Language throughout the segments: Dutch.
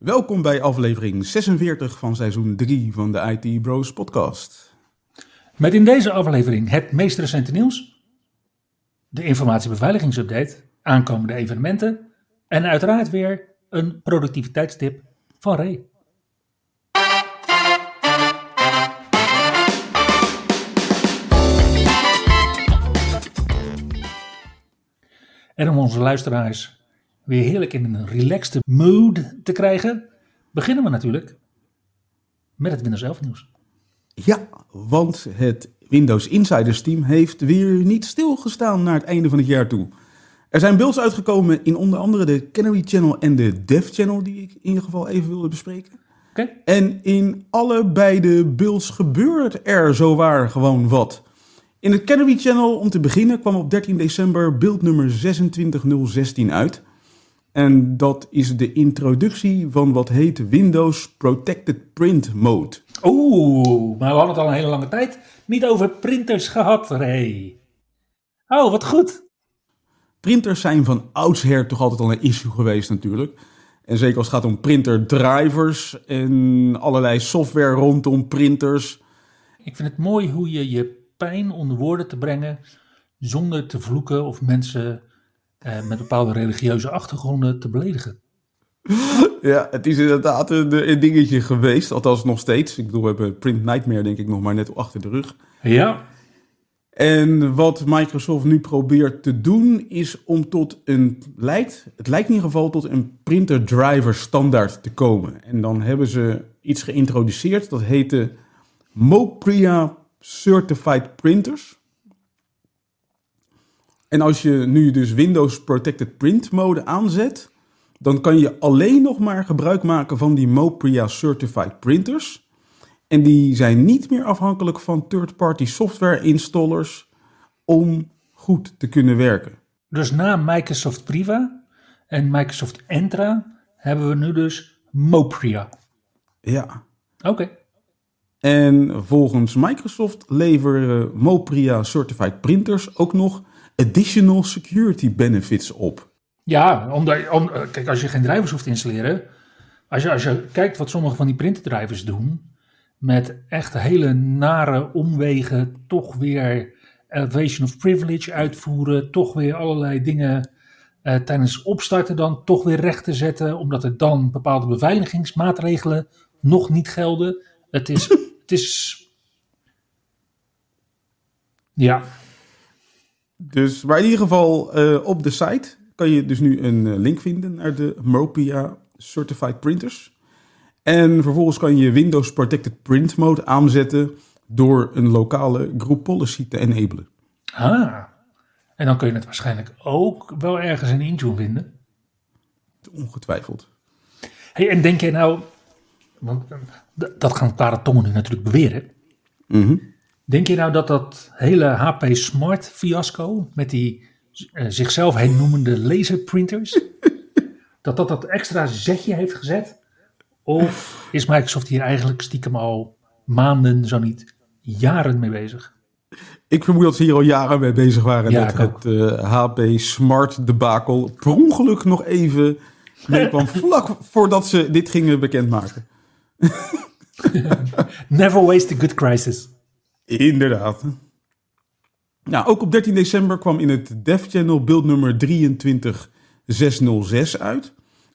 Welkom bij aflevering 46 van seizoen 3 van de IT Bros podcast. Met in deze aflevering het meest recente nieuws, de informatiebeveiligingsupdate, aankomende evenementen en uiteraard weer een productiviteitstip van Ray. En om onze luisteraars weer heerlijk in een relaxed mood te krijgen, beginnen we natuurlijk met het Windows 11 nieuws. Ja, want het Windows Insiders team heeft weer niet stilgestaan naar het einde van het jaar toe. Er zijn builds uitgekomen in onder andere de Canary Channel en de Dev Channel, die ik in ieder geval even wilde bespreken. Oké. En in allebei de builds gebeurt er zowaar gewoon wat. In het Canary Channel, om te beginnen, kwam op 13 december beeld nummer 26016 uit. En dat is de introductie van wat heet Windows Protected Print Mode. Oeh, maar we hadden het al een hele lange tijd niet over printers gehad, Ray. Oh, wat goed. Printers zijn van oudsher toch altijd al een issue geweest natuurlijk. En zeker als het gaat om printerdrivers en allerlei software rondom printers. Ik vind het mooi hoe je je pijn onder woorden te brengen zonder te vloeken of mensen eh, met bepaalde religieuze achtergronden te beledigen. Ja, het is inderdaad een, een dingetje geweest, althans nog steeds. Ik bedoel, we hebben Print Nightmare denk ik nog maar net achter de rug. Ja, En wat Microsoft nu probeert te doen is om tot een, lijkt, het lijkt in ieder geval tot een printer driver standaard te komen. En dan hebben ze iets geïntroduceerd, dat heette Mopria Certified Printers. En als je nu dus Windows Protected Print mode aanzet, dan kan je alleen nog maar gebruik maken van die Mopria Certified Printers. En die zijn niet meer afhankelijk van third-party software installers om goed te kunnen werken. dus na Microsoft Priva en Microsoft Entra hebben we nu dus Mopria. Ja. Oké. En volgens Microsoft leveren Mopria Certified Printers ook nog additional security benefits op. Ja, omdat, om, eh, kijk, als je geen drivers hoeft te installeren. Als je, als je kijkt wat sommige van die printerdrivers doen. Met echt hele nare omwegen. Toch weer elevation of privilege uitvoeren. Toch weer allerlei dingen eh, tijdens opstarten dan toch weer recht te zetten. Omdat er dan bepaalde beveiligingsmaatregelen nog niet gelden. Het is... het is ja, Dus, maar in ieder geval eh, op de site kan je dus nu een eh, link vinden naar de Mopria Certified Printers. En vervolgens kan je Windows Protected Print Mode aanzetten door een lokale group policy te enablen. ah. En dan kun je het waarschijnlijk ook wel ergens in Intune vinden. Ongetwijfeld. Hey, en denk jij nou, want eh, dat gaan klare tongen nu natuurlijk beweren. Mhm. Denk je nou dat dat hele HP Smart fiasco met die eh, zichzelf heen noemende laserprinters, dat dat dat extra zetje heeft gezet? Of is Microsoft hier eigenlijk stiekem al maanden, zo niet jaren mee bezig? Ik vermoed dat ze hier al jaren mee bezig waren. Ja, dat het eh, HP Smart debakel per ongeluk nog even meekwam. vlak voordat ze dit gingen bekendmaken. Never waste a good crisis. Inderdaad. Nou, ook op 13 december kwam in het Dev Channel beeld nummer 23606 uit.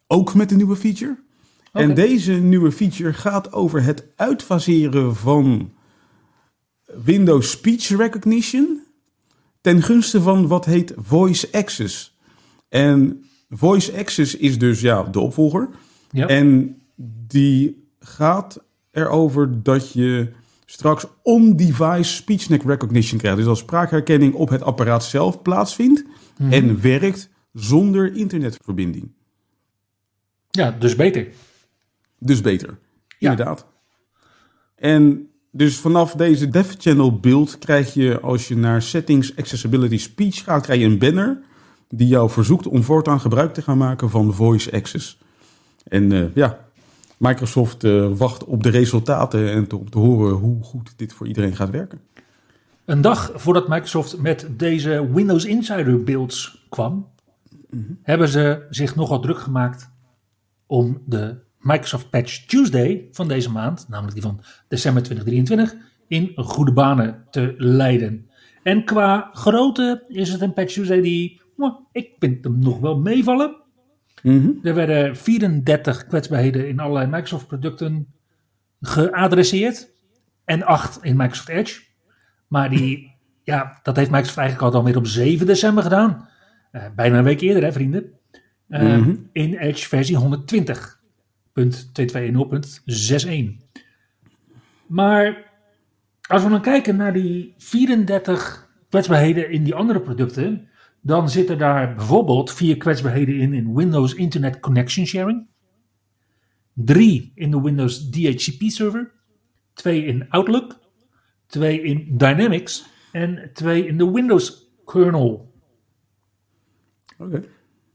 Ook met een nieuwe feature. En deze nieuwe feature gaat over het uitfaseren van Windows Speech Recognition ten gunste van wat heet Voice Access. En Voice Access is dus ja, de opvolger. Ja. En die gaat erover dat je straks on-device speech recognition krijgt. Dus als spraakherkenning op het apparaat zelf plaatsvindt en werkt zonder internetverbinding. Ja, dus beter. Dus beter. Ja. Inderdaad. En dus vanaf deze dev channel beeld krijg je, als je naar settings accessibility speech gaat, krijg je een banner die jou verzoekt om voortaan gebruik te gaan maken van voice access. En uh, ja, Microsoft uh, wacht op de resultaten en te, om te horen hoe goed dit voor iedereen gaat werken. Een dag voordat Microsoft met deze Windows Insider builds kwam, mm-hmm. hebben ze zich nogal druk gemaakt om de Microsoft Patch Tuesday van deze maand, namelijk die van december 2023, in goede banen te leiden. En qua grootte is het een Patch Tuesday die, ik vind hem nog wel meevallen. Mm-hmm. Er werden 34 kwetsbaarheden in allerlei Microsoft producten geadresseerd en 8 in Microsoft Edge. Maar die, ja, dat heeft Microsoft eigenlijk al alweer op 7 december gedaan. Uh, bijna een week eerder, hè, vrienden. Uh, mm-hmm. In Edge versie 120.2210.61. Maar als we dan kijken naar die 34 kwetsbaarheden in die andere producten, dan zitten daar bijvoorbeeld vier kwetsbaarheden in in Windows Internet Connection Sharing, drie in de Windows DHCP server, twee in Outlook, twee in Dynamics en twee in de Windows kernel. Oké.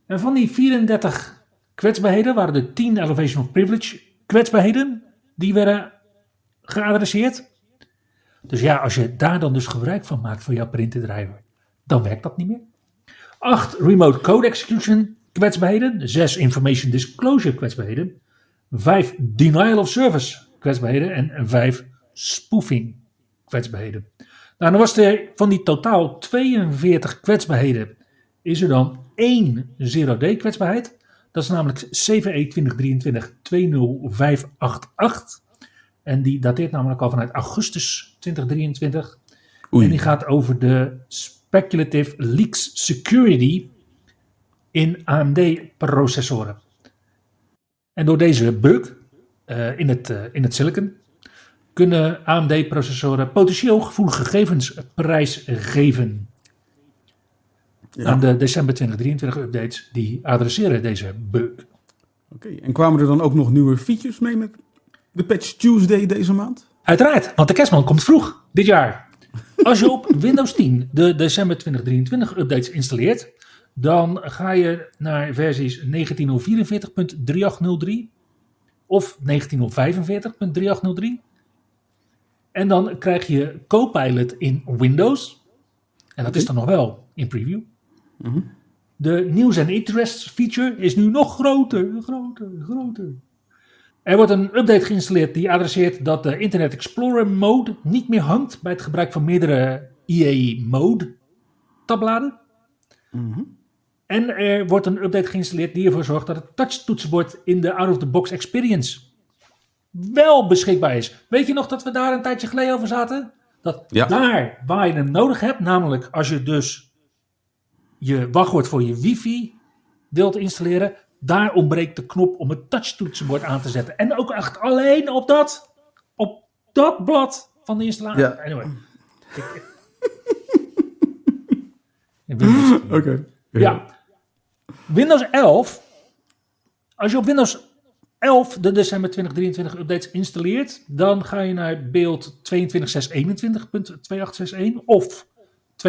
En van die 34 kwetsbaarheden waren er 10 Elevation of Privilege kwetsbaarheden die werden geadresseerd. Dus ja, als je daar dan dus gebruik van maakt voor jouw printerdriver, dan werkt dat niet meer. 8 Remote Code Execution kwetsbaarheden, 6 Information Disclosure kwetsbaarheden, 5 Denial of Service kwetsbaarheden en 5 Spoofing kwetsbaarheden. Nou, dan was er van die totaal 42 kwetsbaarheden, is er dan één zero-day kwetsbaarheid. Dat is namelijk CVE 2023-20588. En die dateert namelijk al vanuit augustus 2023. Oei. En die gaat over de speculative leaks security in AMD-processoren. En door deze bug uh, in, het, uh, in het silicon kunnen AMD-processoren potentieel gevoelige gegevens prijsgeven. Ja. Aan de december 2023 updates die adresseren deze bug. Oké, en kwamen er dan ook nog nieuwe features mee met de Patch Tuesday deze maand? Uiteraard, want de kerstman komt vroeg dit jaar. Als je op Windows 10 de december 2023 updates installeert, dan ga je naar versies 19.044.3803 of 19.045.3803. En dan krijg je Copilot in Windows. En dat is dan nog wel in preview. Mm -hmm. De News and Interests feature is nu nog groter, groter, groter. Er wordt een update geïnstalleerd die adresseert dat de Internet Explorer mode niet meer hangt bij het gebruik van meerdere EA mode tabbladen. Mm -hmm. En er wordt een update geïnstalleerd die ervoor zorgt dat het touch toetsenbord in de out-of-the-box experience wel beschikbaar is. Weet je nog dat we daar een tijdje geleden over zaten? Dat daar waar je hem nodig hebt, namelijk als je dus je wachtwoord voor je wifi wilt installeren, daar ontbreekt de knop om het touchtoetsenbord aan te zetten. En ook echt alleen op dat, op dat blad van de installatie. Ja. Anyway. Oké. Ja. Windows 11. Als je op Windows 11 de december 2023 updates installeert, dan ga je naar beeld 22.621.2861 of 22.631.2861.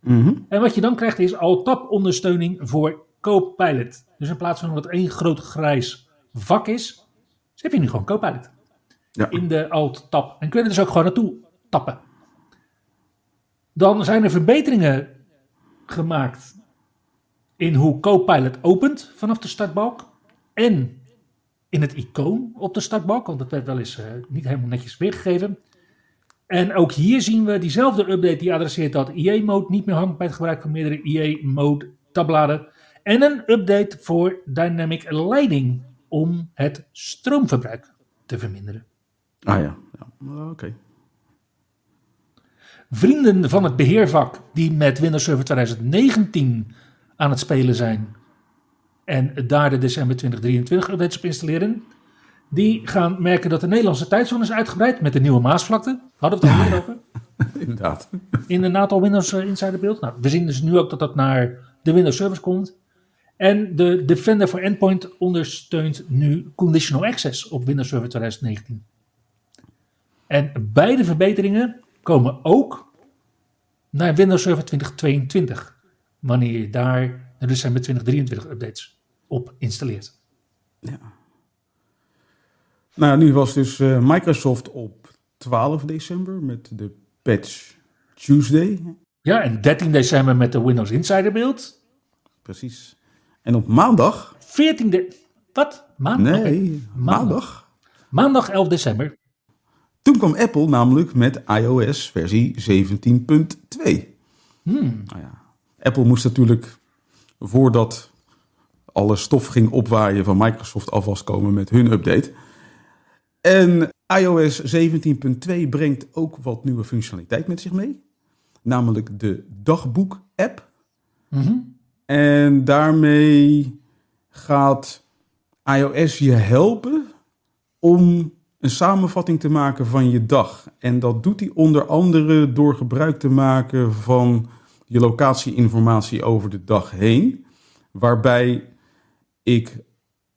Mm En wat je dan krijgt is al tab-ondersteuning voor Copilot. Dus in plaats van dat één groot grijs vak is, heb je nu gewoon Copilot. Ja. In de alt-tab. En kun je er dus ook gewoon naartoe tappen. Dan zijn er verbeteringen gemaakt in hoe Copilot opent vanaf de startbalk. En in het icoon op de startbalk, want dat werd wel eens uh, niet helemaal netjes weergegeven. En ook hier zien we diezelfde update die adresseert dat IE-mode niet meer hangt bij het gebruik van meerdere IE-mode tabbladen. En een update voor Dynamic Leiding om het stroomverbruik te verminderen. Ah ja, ja. oké. Vrienden van het beheervak die met Windows Server 2019 aan het spelen zijn en daar de december 2023 updates op installeren, die gaan merken dat de Nederlandse tijdzone is uitgebreid met de nieuwe Maasvlakte. Hadden we het al over? Inderdaad. In een aantal Windows uh, Insider beeld. Nou, we zien dus nu ook dat dat naar de Windows Service komt. En de Defender for Endpoint ondersteunt nu Conditional Access op Windows Server 2019. En beide verbeteringen komen ook naar Windows Server 2022, wanneer je daar de december 2023 updates op installeert. Ja. Nou, nu was dus uh, Microsoft op 12 december met de patch Tuesday. Ja, en 13 december met de Windows Insider build. Precies. En op maandag... 14 de... Wat? Maandag? Nee, maandag. Maandag 11 december. Toen kwam Apple namelijk met iOS versie 17.2. Hmm. Nou ja, Apple moest natuurlijk, voordat alle stof ging opwaaien van Microsoft, alvast komen met hun update. En iOS 17.2 brengt ook wat nieuwe functionaliteit met zich mee. Namelijk de dagboek-app. Mm En daarmee gaat iOS je helpen om een samenvatting te maken van je dag. En dat doet hij onder andere door gebruik te maken van je locatieinformatie over de dag heen. Waarbij ik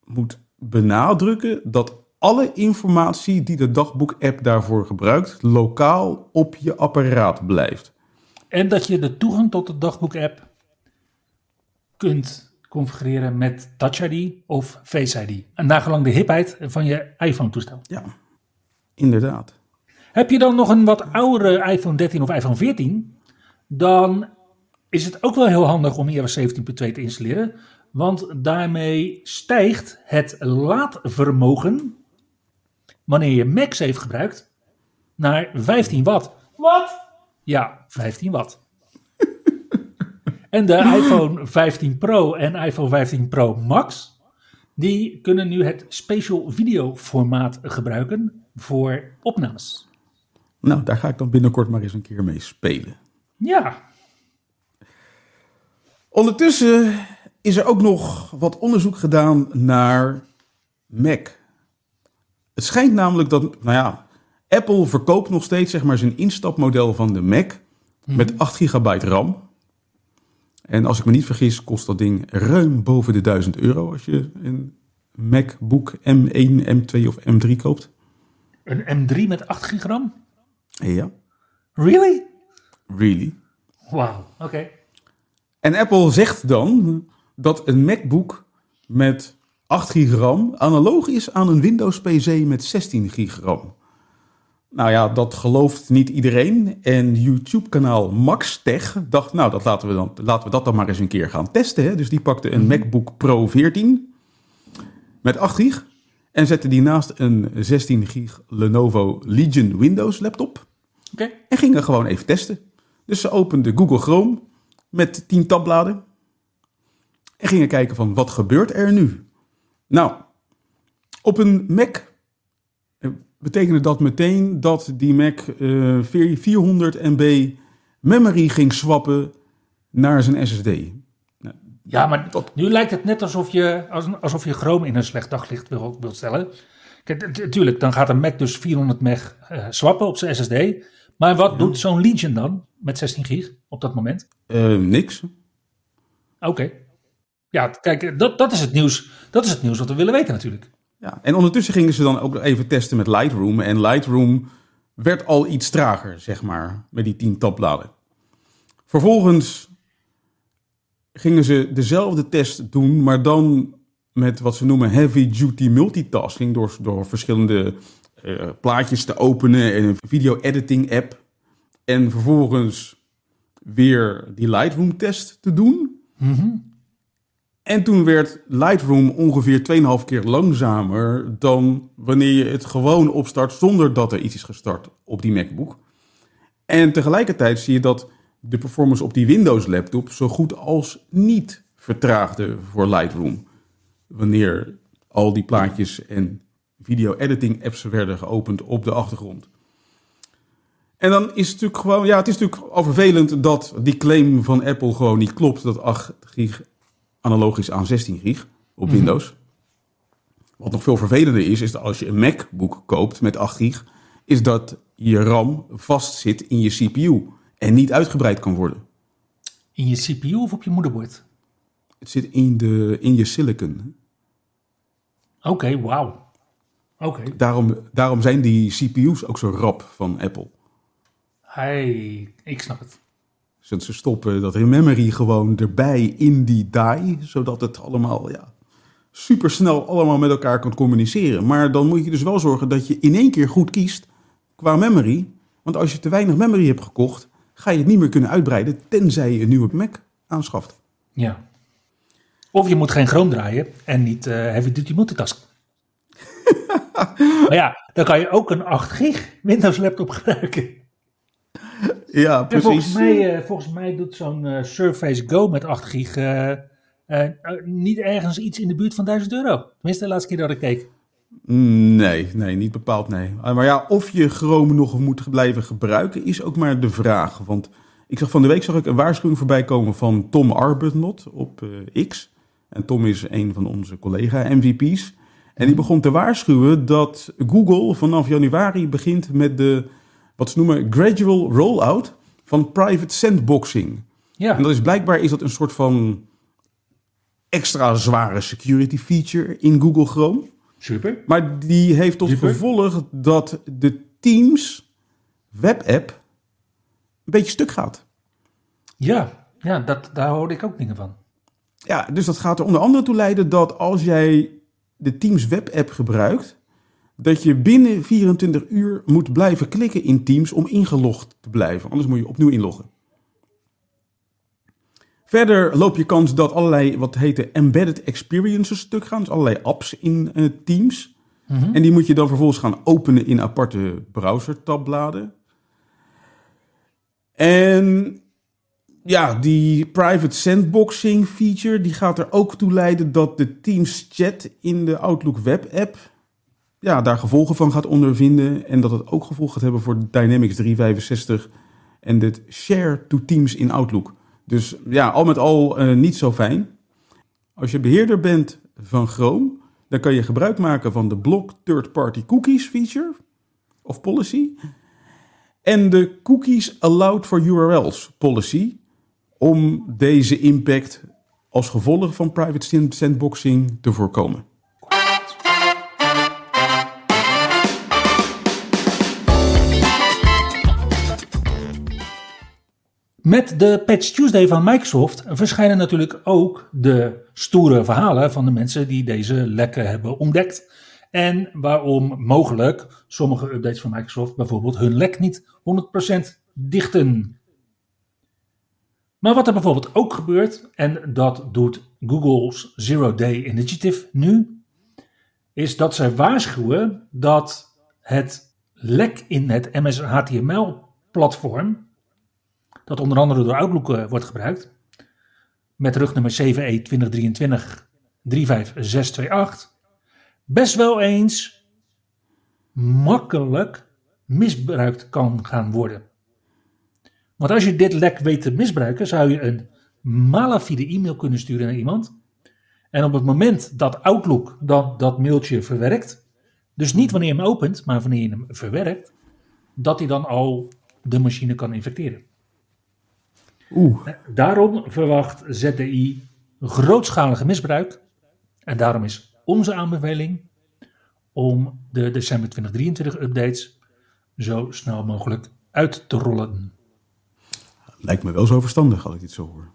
moet benadrukken dat alle informatie die de dagboek-app daarvoor gebruikt, lokaal op je apparaat blijft. En dat je de toegang tot de dagboek-app kunt configureren met Touch ID of Face ID. En nagelang de hipheid van je iPhone-toestel. Ja, inderdaad. Heb je dan nog een wat oudere iPhone 13 of iPhone 14, dan is het ook wel heel handig om iOS 17.2 te installeren. Want daarmee stijgt het laadvermogen, wanneer je MagSafe gebruikt, naar 15 watt. Wat? Ja, 15 watt. en de iPhone 15 Pro en iPhone 15 Pro Max, die kunnen nu het Spatial Video formaat gebruiken voor opnames. Nou, daar ga ik dan binnenkort maar eens een keer mee spelen. Ja. Ondertussen is er ook nog wat onderzoek gedaan naar Mac. Het schijnt namelijk dat, nou ja, Apple verkoopt nog steeds zeg maar zijn instapmodel van de Mac met 8 gigabyte RAM. En als ik me niet vergis, kost dat ding ruim boven de 1000 euro als je een MacBook M1, M2 of M3 koopt. Een M3 met 8 gigram? Ja. Really? Really. Wauw, oké. En Apple zegt dan dat een MacBook met 8 gigram analoog is aan een Windows PC met 16 gigram. Nou ja, dat gelooft niet iedereen. En YouTube-kanaal MaxTech dacht, nou, dat laten, we dan, laten we dat dan maar eens een keer gaan testen. Hè? Dus die pakte een MacBook Pro 14 met 8 gig en zette die naast een 16 gig Lenovo Legion Windows laptop. En gingen gewoon even testen. Dus ze opende Google Chrome met 10 tabbladen. En gingen kijken van wat gebeurt er nu? Nou, op een Mac eh, betekende dat meteen dat die Mac eh, 400 MB memory ging swappen naar zijn SSD. Ja, maar nu lijkt het net alsof je, alsof je Chrome in een slecht daglicht wil, wilt stellen. Kijk, natuurlijk, dan gaat een Mac dus 400 meg uh, swappen op zijn SSD. Maar wat doet zo'n Legion dan met 16 gig op dat moment? Uh, niks. Oké. Ja, kijk, dat, dat, is het nieuws, dat is het nieuws wat we willen weten natuurlijk. Ja, en ondertussen gingen ze dan ook even testen met Lightroom. En Lightroom werd al iets trager, zeg maar, met die 10 tabbladen. Vervolgens gingen ze dezelfde test doen, maar dan met wat ze noemen heavy duty multitasking. Door, door verschillende uh, plaatjes te openen en een video editing app. En vervolgens weer die Lightroom test te doen. Mm -hmm. En toen werd Lightroom ongeveer 2,5 keer langzamer dan wanneer je het gewoon opstart zonder dat er iets is gestart op die MacBook. En tegelijkertijd zie je dat de performance op die Windows laptop zo goed als niet vertraagde voor Lightroom. Wanneer al die plaatjes en video editing apps werden geopend op de achtergrond. En dan is het natuurlijk gewoon, ja, het is natuurlijk al dat die claim van Apple gewoon niet klopt. Dat 8 gig analoog is aan 16 gig op mm -hmm. Windows. Wat nog veel vervelender is, is dat als je een MacBook koopt met 8 gig, is dat je RAM vastzit in je CPU en niet uitgebreid kan worden. In je CPU of op je moederbord? Het zit in, de, in je silicon. Oké, wauw. Oké. Daarom, daarom zijn die CPU's ook zo rap van Apple. Hey, ik snap het. Zodat ze stoppen dat in memory gewoon erbij in die die, zodat het allemaal ja, super snel allemaal met elkaar kan communiceren. Maar dan moet je dus wel zorgen dat je in één keer goed kiest qua memory. Want als je te weinig memory hebt gekocht, ga je het niet meer kunnen uitbreiden tenzij je een nieuwe Mac aanschaft. Ja. Of je moet geen Chrome draaien en niet uh, heavy duty multitasken. maar ja, dan kan je ook een 8 gig Windows laptop gebruiken. Ja, precies. volgens, mij, uh, volgens mij doet zo'n uh, Surface Go met 8 gig niet ergens iets in de buurt van 1000 euro. Tenminste, de laatste keer dat ik keek. Nee, nee, niet bepaald nee. Maar ja, of je Chrome nog moet blijven gebruiken is ook maar de vraag. Want ik zag van de week zag ik een waarschuwing voorbij komen van Tom Arbuthnot op X. En Tom is een van onze collega-MVP's. En die begon te waarschuwen dat Google vanaf januari begint met de, wat ze noemen, gradual rollout van private sandboxing. Ja. En dat is blijkbaar is dat een soort van extra zware security feature in Google Chrome. Super. Maar die heeft tot Super. gevolg dat de Teams webapp een beetje stuk gaat. Ja, ja dat, daar hoorde ik ook dingen van. Ja, dus dat gaat er onder andere toe leiden dat als jij de Teams webapp gebruikt, dat je binnen 24 uur moet blijven klikken in Teams om ingelogd te blijven. Anders moet je opnieuw inloggen. Verder loop je kans dat allerlei wat heten embedded experiences stuk gaan. Dus allerlei apps in uh, Teams. Mhm. En die moet je dan vervolgens gaan openen in aparte browser-tabbladen. En ja, die private sandboxing feature die gaat er ook toe leiden dat de Teams chat in de Outlook web app ja, daar gevolgen van gaat ondervinden. En dat het ook gevolgen gaat hebben voor Dynamics 365 en het share to Teams in Outlook. Dus ja, al met al uh, niet zo fijn. Als je beheerder bent van Chrome, dan kan je gebruik maken van de block third-party cookies feature of policy. En de cookies allowed for URLs policy om deze impact als gevolg van private sandboxing te voorkomen. Met de Patch Tuesday van Microsoft verschijnen natuurlijk ook de stoere verhalen van de mensen die deze lekken hebben ontdekt. En waarom mogelijk sommige updates van Microsoft bijvoorbeeld hun lek niet 100% dichten. Maar wat er bijvoorbeeld ook gebeurt, en dat doet Google's Zero Day Initiative nu, is dat zij waarschuwen dat het lek in het MS HTML-platform, dat onder andere door Outlook uh, wordt gebruikt, met rugnummer 7E 2023 35628, best wel eens makkelijk misbruikt kan gaan worden. Want als je dit lek weet te misbruiken, zou je een malafide e-mail kunnen sturen naar iemand. En op het moment dat Outlook dan dat mailtje verwerkt, dus niet wanneer je hem opent, maar wanneer je hem verwerkt, dat hij dan al de machine kan infecteren. Oeh. Daarom verwacht ZDI grootschalige misbruik. En daarom is onze aanbeveling om de december 2023 updates zo snel mogelijk uit te rollen. Lijkt me wel zo verstandig als ik dit zo hoor.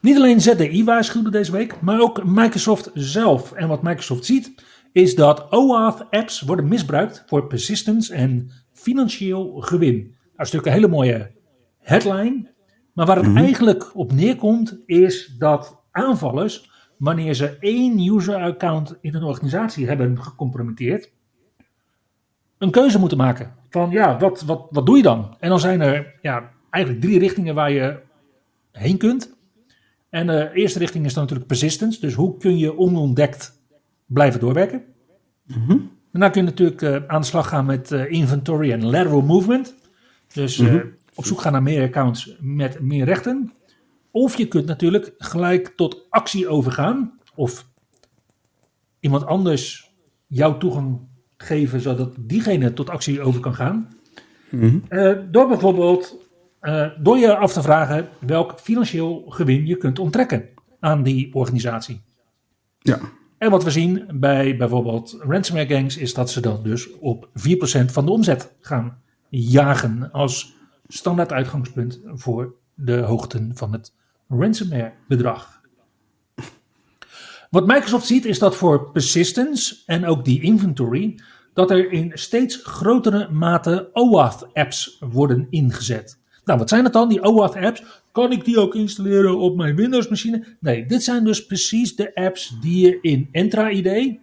Niet alleen ZDI waarschuwde deze week, maar ook Microsoft zelf. En wat Microsoft ziet, is dat OAuth-apps worden misbruikt voor persistence en financieel gewin. Nou, een stuk een hele mooie headline. Maar waar het mm -hmm. eigenlijk op neerkomt, is dat aanvallers, wanneer ze één user-account in een organisatie hebben gecompromitteerd, een keuze moeten maken. Van ja, wat, wat, wat doe je dan? En dan zijn er ja, eigenlijk drie richtingen waar je heen kunt. En de eerste richting is dan natuurlijk persistence. Dus hoe kun je onontdekt blijven doorwerken? Mm -hmm. En dan kun je natuurlijk uh, aan de slag gaan met uh, inventory en lateral movement. Dus mm -hmm. Op zoek gaan naar meer accounts met meer rechten. Of je kunt natuurlijk gelijk tot actie overgaan. Of iemand anders jouw toegang geven, zodat diegene tot actie over kan gaan. Mm -hmm. door bijvoorbeeld uh, door je af te vragen welk financieel gewin je kunt onttrekken. aan die organisatie. Ja. En wat we zien bij bijvoorbeeld ransomware gangs is dat ze dan dus op 4% van de omzet gaan jagen als standaard uitgangspunt voor de hoogten van het ransomware bedrag. Wat Microsoft ziet is dat voor persistence en ook die inventory dat er in steeds grotere mate OAuth apps worden ingezet. Nou, wat zijn het dan, die OAuth apps? Kan ik die ook installeren op mijn Windows machine? Nee, dit zijn dus precies de apps die je in Entra ID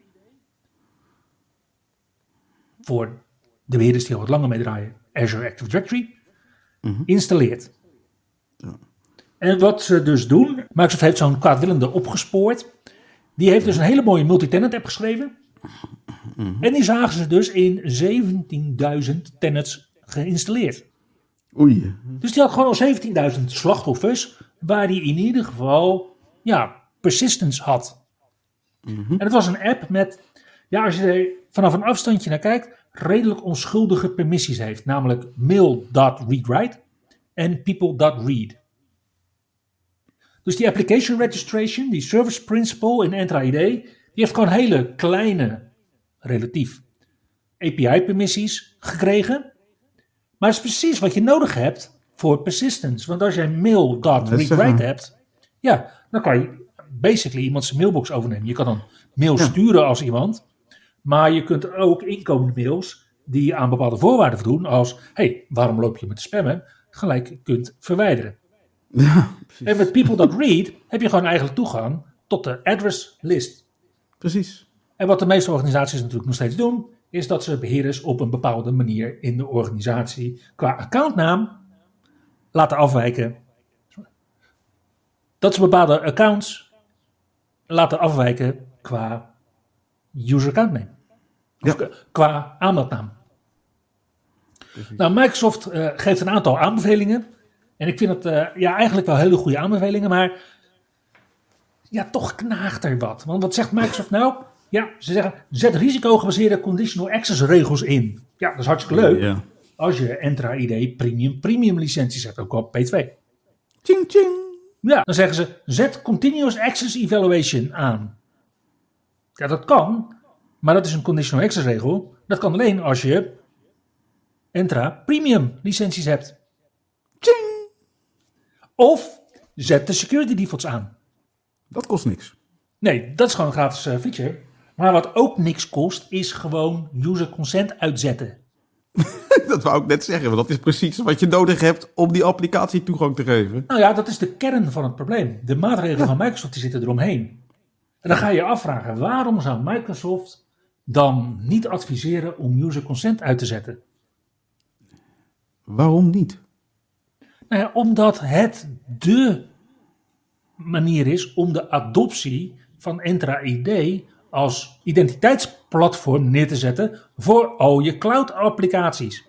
voor de beheerders die al wat langer mee draaien, Azure Active Directory, installeert. En wat ze dus doen, Microsoft heeft zo'n kwaadwillende opgespoord. Die heeft dus een hele mooie multi-tenant app geschreven. En die zagen ze dus in 17.000 tenants geïnstalleerd. Oei. Dus die had gewoon al 17.000 slachtoffers, waar hij in ieder geval ja, persistence had. En het was een app met, ja, als je er vanaf een afstandje naar kijkt, redelijk onschuldige permissies heeft. Namelijk mail.readwrite en people.read. Dus die application registration, die service principal in Entra ID, die heeft gewoon hele kleine, relatief API-permissies gekregen. Maar het is precies wat je nodig hebt voor persistence. Want als jij mail.readwrite hebt, ja, dan kan je basically iemand zijn mailbox overnemen. Je kan dan mail sturen als iemand, maar je kunt ook inkomende mails die aan bepaalde voorwaarden voldoen, als hey, waarom loop je met spammen, gelijk kunt verwijderen. Ja, En met people.read heb je gewoon eigenlijk toegang tot de address list. precies. En wat de meeste organisaties natuurlijk nog steeds doen, is dat ze beheerders op een bepaalde manier in de organisatie qua accountnaam laten afwijken. Dat ze bepaalde accounts laten afwijken qua user account name. Ja. qua aanmeldnaam. Nou, Microsoft eh, geeft een aantal aanbevelingen. En ik vind het eh, ja, eigenlijk wel hele goede aanbevelingen, maar ja, toch knaagt er wat. Want wat zegt Microsoft nou? Ja, ze zeggen, zet risicogebaseerde conditional access regels in. Ja, dat is hartstikke leuk. Ja. Als je Entra ID premium premium licenties hebt, ook op P2. Ching, ching. Ja, dan zeggen ze, zet continuous access evaluation aan. Ja, dat kan, maar dat is een conditional access regel. Dat kan alleen als je Entra premium licenties hebt. Ching. Of zet de security defaults aan. Dat kost niks. Nee, dat is gewoon een gratis eh, feature. Maar wat ook niks kost, is gewoon user consent uitzetten. dat wou ik net zeggen, want dat is precies wat je nodig hebt om die applicatie toegang te geven. Nou ja, dat is de kern van het probleem. De maatregelen van Microsoft die zitten eromheen. En dan ga je je afvragen, waarom zou Microsoft dan niet adviseren om user consent uit te zetten? Waarom niet? Nou ja, omdat het de manier is om de adoptie van Entra ID als identiteitsplatform neer te zetten voor al je cloud-applicaties.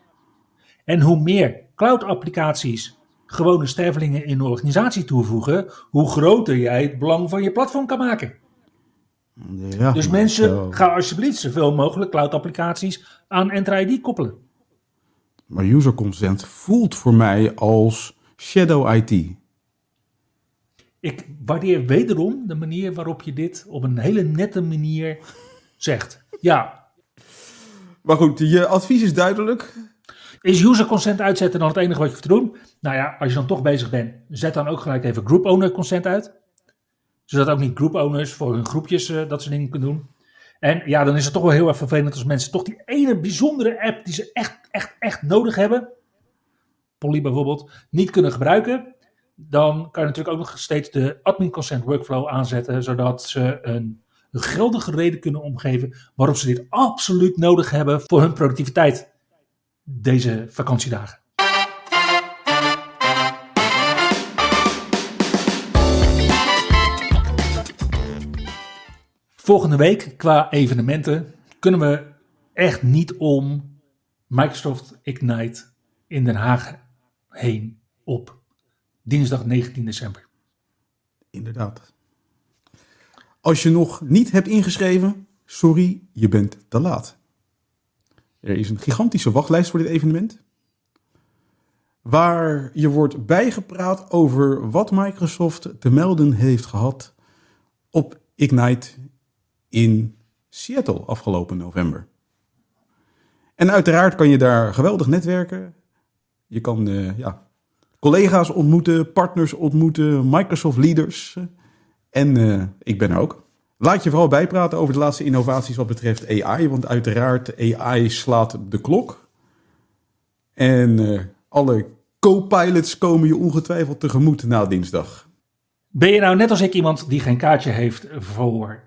En hoe meer cloud-applicaties gewone stervelingen in een organisatie toevoegen, hoe groter jij het belang van je platform kan maken. Ja, Dus mensen, zo. ga alsjeblieft zoveel mogelijk cloud-applicaties aan Entra ID koppelen. Maar user consent voelt voor mij als shadow IT. Ik waardeer wederom de manier waarop je dit op een hele nette manier zegt. Ja, Maar goed, je advies is duidelijk. is user consent uitzetten dan het enige wat je hoeft te doen? Nou ja, als je dan toch bezig bent, zet dan ook gelijk even group owner consent uit. Zodat ook niet group owners voor hun groepjes eh, dat soort dingen kunnen doen. En ja, dan is het toch wel heel erg vervelend als mensen toch die ene bijzondere app die ze echt, echt, echt nodig hebben, Polly bijvoorbeeld, niet kunnen gebruiken. Dan kan je natuurlijk ook nog steeds de admin consent workflow aanzetten, zodat ze een geldige reden kunnen omgeven waarop ze dit absoluut nodig hebben voor hun productiviteit deze vakantiedagen. Volgende week qua evenementen kunnen we echt niet om Microsoft Ignite in Den Haag heen op dinsdag 19 december. Inderdaad. Als je nog niet hebt ingeschreven, sorry, je bent te laat. Er is een gigantische wachtlijst voor dit evenement. Waar je wordt bijgepraat over wat Microsoft te melden heeft gehad op Ignite in Seattle afgelopen november. En uiteraard kan je daar geweldig netwerken. Je kan uh, ja, collega's ontmoeten, partners ontmoeten, Microsoft leaders. En uh, ik ben er ook. Laat je vooral bijpraten over de laatste innovaties wat betreft AI. Want uiteraard, AI slaat de klok. En uh, alle co-pilots komen je ongetwijfeld tegemoet na dinsdag. Ben je nou net als ik iemand die geen kaartje heeft voor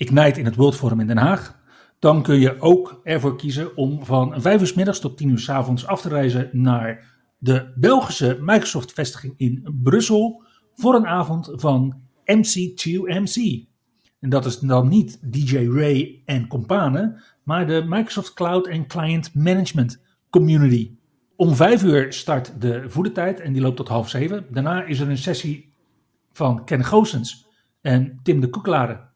Ignite in het World Forum in Den Haag? Dan kun je ook ervoor kiezen om van 5 uur middags tot 10 uur s avonds af te reizen naar de Belgische Microsoft-vestiging in Brussel voor een avond van MC2MC. En dat is dan niet DJ Ray en companen, maar de Microsoft Cloud en Client Management Community. Om vijf uur start de voedertijd en die loopt tot half zeven. Daarna is er een sessie van Ken Goossens en Tim de Koekelare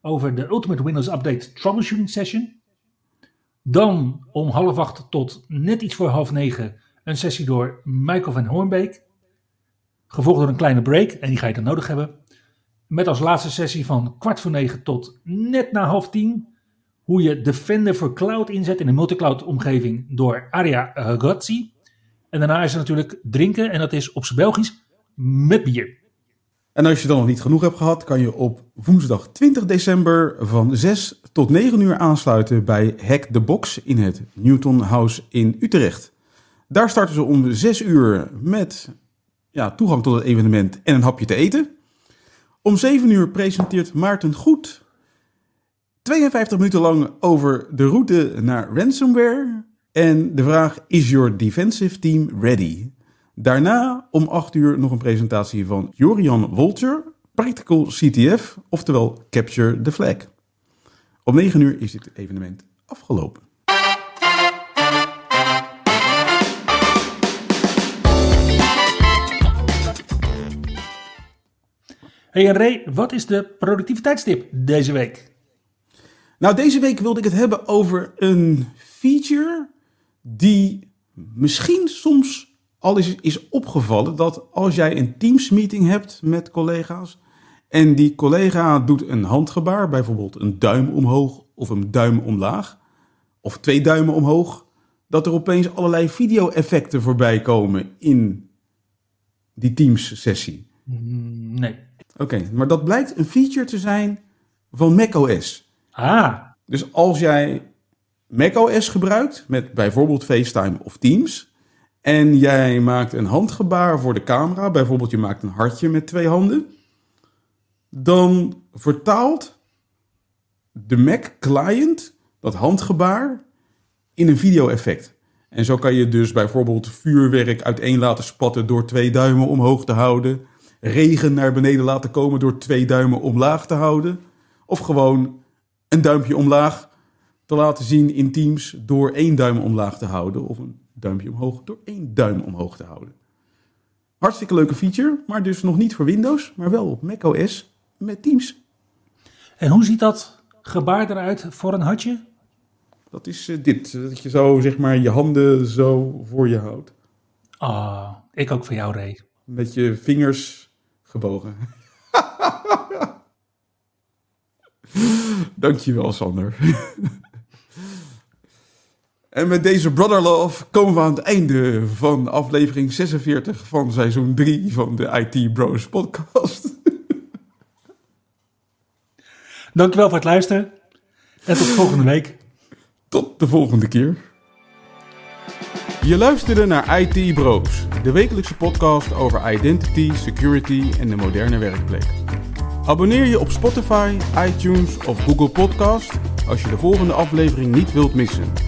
over de Ultimate Windows Update Troubleshooting Session. Dan om half acht tot net iets voor half negen een sessie door Michael van Hoornbeek. Gevolgd door een kleine break en die ga je dan nodig hebben. Met als laatste sessie van kwart voor negen tot net na half tien. Hoe je Defender voor Cloud inzet in een multicloud omgeving door Aria Ragazzi. En daarna is er natuurlijk drinken en dat is op zijn Belgisch met bier. En als je dan nog niet genoeg hebt gehad, kan je op woensdag 20 december van 6 tot 9 uur aansluiten bij Hack the Box in het Newton House in Utrecht. Daar starten ze om 6 uur met ja, toegang tot het evenement en een hapje te eten. Om 7 uur presenteert Maarten Goed 52 minuten lang over de route naar ransomware en de vraag: Is your defensive team ready? Daarna om 8 uur nog een presentatie van Jorian Wolter, Practical CTF, oftewel Capture the Flag. Om 9 uur is dit evenement afgelopen. Hey Ray, wat is de productiviteitstip deze week? Nou, deze week wilde ik het hebben over een feature die misschien soms al is, is opgevallen dat als jij een Teams meeting hebt met collega's en die collega doet een handgebaar, bijvoorbeeld een duim omhoog of een duim omlaag, of twee duimen omhoog, dat er opeens allerlei video-effecten voorbij komen in die Teams-sessie. Mm, nee. Oké, maar dat blijkt een feature te zijn van macOS. Ah. Dus als jij macOS gebruikt met bijvoorbeeld FaceTime of Teams en jij maakt een handgebaar voor de camera, bijvoorbeeld je maakt een hartje met twee handen, dan vertaalt de Mac client dat handgebaar in een video-effect. En zo kan je dus bijvoorbeeld vuurwerk uiteen laten spatten door twee duimen omhoog te houden regen naar beneden laten komen door twee duimen omlaag te houden. Of gewoon een duimpje omlaag te laten zien in Teams door één duim omlaag te houden. Of een duimpje omhoog door één duim omhoog te houden. Hartstikke leuke feature, maar dus nog niet voor Windows, maar wel op macOS met Teams. En hoe ziet dat gebaar eruit voor een hartje? Dat is uh, dit, dat je zo zeg maar je handen zo voor je houdt. Ah, ik ook voor jou, Ray. Met je vingers gebogen. Dankjewel, Sander. en met deze Brother Love komen we aan het einde van aflevering 46 van seizoen 3 van de IT Bros podcast. Dankjewel voor het luisteren. En tot volgende week. Tot de volgende keer. Je luisterde naar IT Bros, de wekelijkse podcast over identity, security en de moderne werkplek. Abonneer je op Spotify, iTunes of Google Podcast als je de volgende aflevering niet wilt missen.